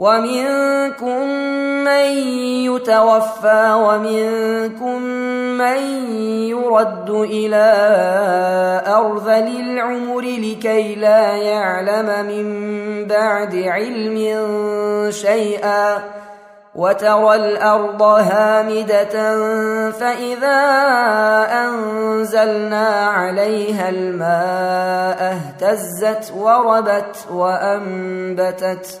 ومنكم من يتوفى ومنكم من يرد إلى ارذل العمر لكي لا يعلم من بعد علم شيئا وترى الأرض هامدة فإذا أنزلنا عليها الماء اهتزت وربت وأنبتت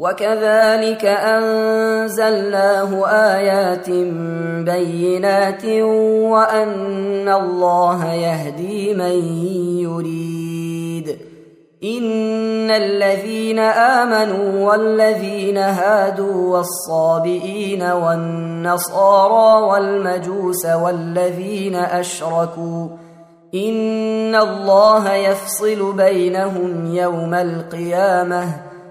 وكذلك أنزلناه آيات بينات وأن الله يهدي من يريد. إن الذين آمنوا والذين هادوا والصابئين والنصارى والمجوس والذين أشركوا إن الله يفصل بينهم يوم القيامة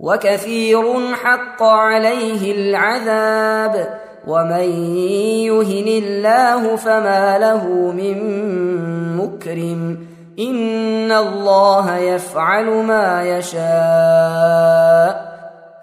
وكثير حق عليه العذاب ومن يهن الله فما له من مكرم إن الله يفعل ما يشاء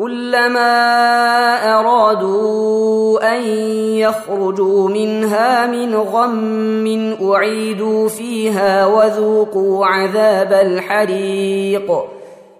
كلما أرادوا أن يخرجوا منها من غم أعيدوا فيها وذوقوا عذاب الحريق.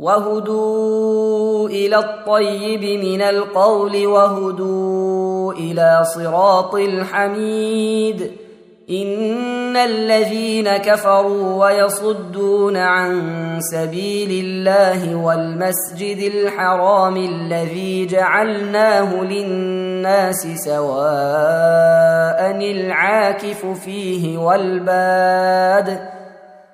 وهدوا إلى الطيب من القول وهدوا إلى صراط الحميد. إن الذين كفروا ويصدون عن سبيل الله والمسجد الحرام الذي جعلناه للناس سواء العاكف فيه والباد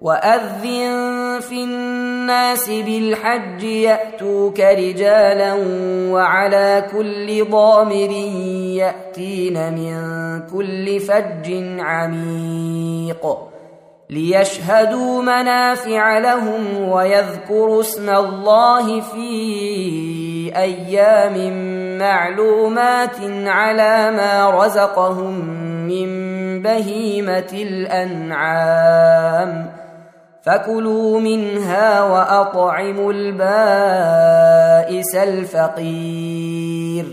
واذن في الناس بالحج ياتوك رجالا وعلى كل ضامر ياتين من كل فج عميق ليشهدوا منافع لهم ويذكروا اسم الله في أيام معلومات على ما رزقهم من بهيمه الانعام فكلوا منها وأطعموا البائس الفقير.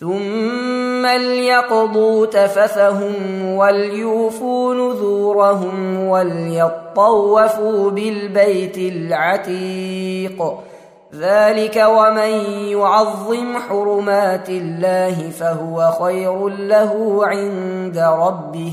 ثم ليقضوا تفثهم وليوفوا نذورهم وليطوفوا بالبيت العتيق. ذلك ومن يعظم حرمات الله فهو خير له عند ربه.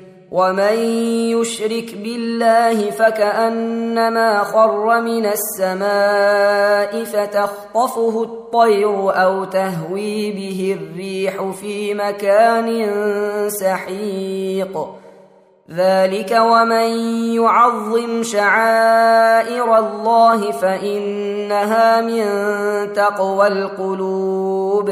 ومن يشرك بالله فكانما خر من السماء فتخطفه الطير أو تهوي به الريح في مكان سحيق. ذلك ومن يعظم شعائر الله فانها من تقوى القلوب.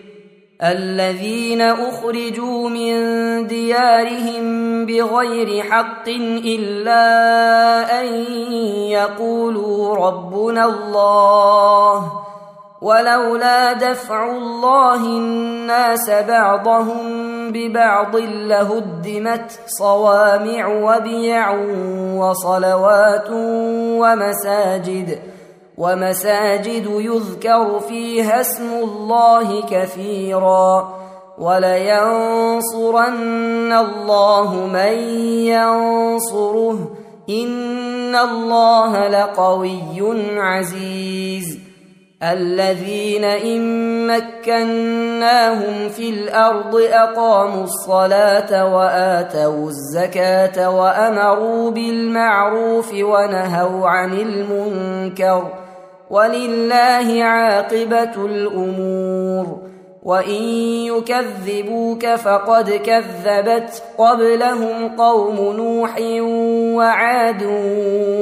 الذين أخرجوا من ديارهم بغير حق إلا أن يقولوا ربنا الله ولولا دفع الله الناس بعضهم ببعض لهدمت صوامع وبيع وصلوات ومساجد ومساجد يذكر فيها اسم الله كثيرا ولينصرن الله من ينصره إن الله لقوي عزيز الذين إن مكناهم في الأرض أقاموا الصلاة وآتوا الزكاة وأمروا بالمعروف ونهوا عن المنكر ولله عاقبة الأمور. وإن يكذبوك فقد كذبت قبلهم قوم نوح وعاد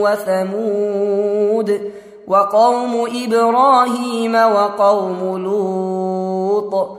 وثمود وقوم إبراهيم وقوم لوط.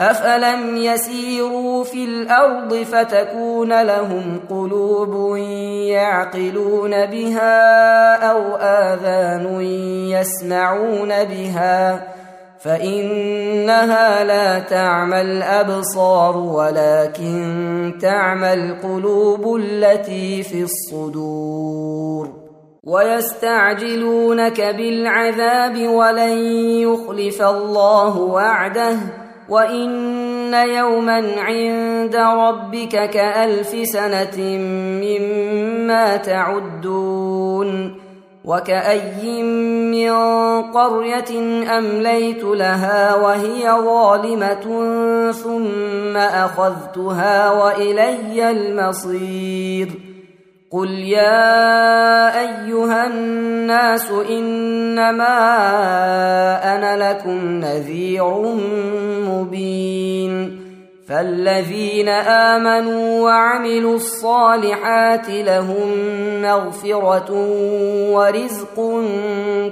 أفلم يسيروا في الأرض فتكون لهم قلوب يعقلون بها أو آذان يسمعون بها فإنها لا تعمى الأبصار ولكن تعمى القلوب التي في الصدور ويستعجلونك بالعذاب ولن يخلف الله وعده وان يوما عند ربك كالف سنه مما تعدون وكأي من قرية أمليت لها وهي ظالمة ثم أخذتها وإلي المصير قل يا ايها الناس انما أنا لكم نذير مبين فالذين امنوا وعملوا الصالحات لهم مغفره ورزق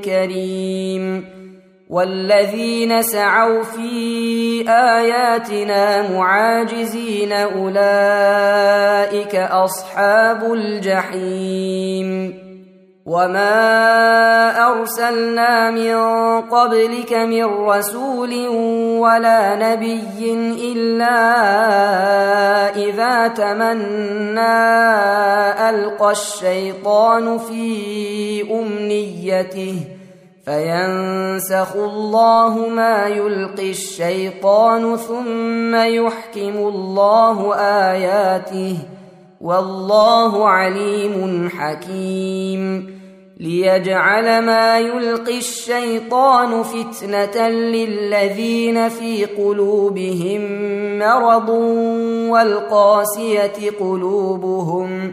كريم والذين سعوا في آياتنا معاجزين أولئك أصحاب الجحيم. وما ارسلنا من قبلك من رسول ولا نبي الا اذا تمنى القى الشيطان في امنيته فينسخ الله ما يلقي الشيطان ثم يحكم الله اياته والله عليم حكيم ليجعل ما يلقي الشيطان فتنه للذين في قلوبهم مرض والقاسيه قلوبهم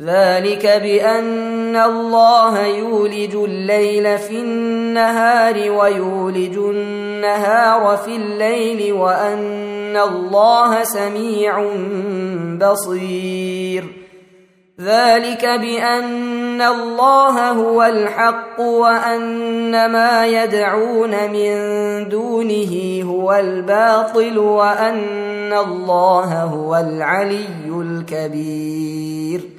ذلك بأن الله يولج الليل في النهار ويولج النهار في الليل وأن الله سميع بصير. ذلك بأن الله هو الحق وأن ما يدعون من دونه هو الباطل وأن الله هو العلي الكبير.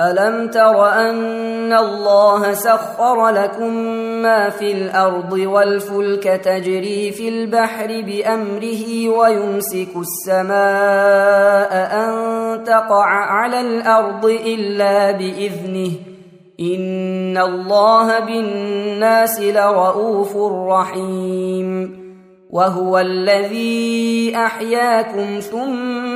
ألم تر أن الله سخر لكم ما في الأرض والفلك تجري في البحر بأمره ويمسك السماء أن تقع على الأرض إلا بإذنه إن الله بالناس لرءوف رحيم وهو الذي أحياكم ثم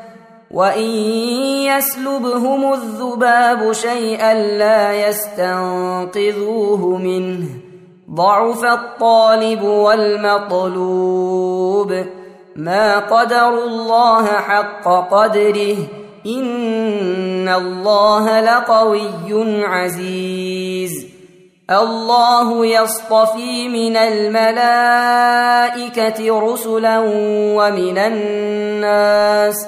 وان يسلبهم الذباب شيئا لا يستنقذوه منه ضعف الطالب والمطلوب ما قدروا الله حق قدره ان الله لقوي عزيز. الله يصطفي من الملائكه رسلا ومن الناس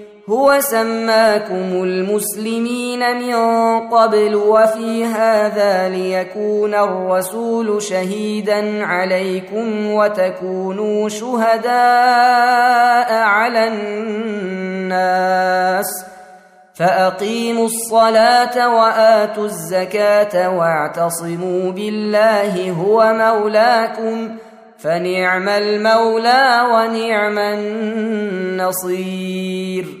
هو سماكم المسلمين من قبل وفي هذا ليكون الرسول شهيدا عليكم وتكونوا شهداء على الناس. فأقيموا الصلاة وآتوا الزكاة واعتصموا بالله هو مولاكم فنعم المولى ونعم النصير.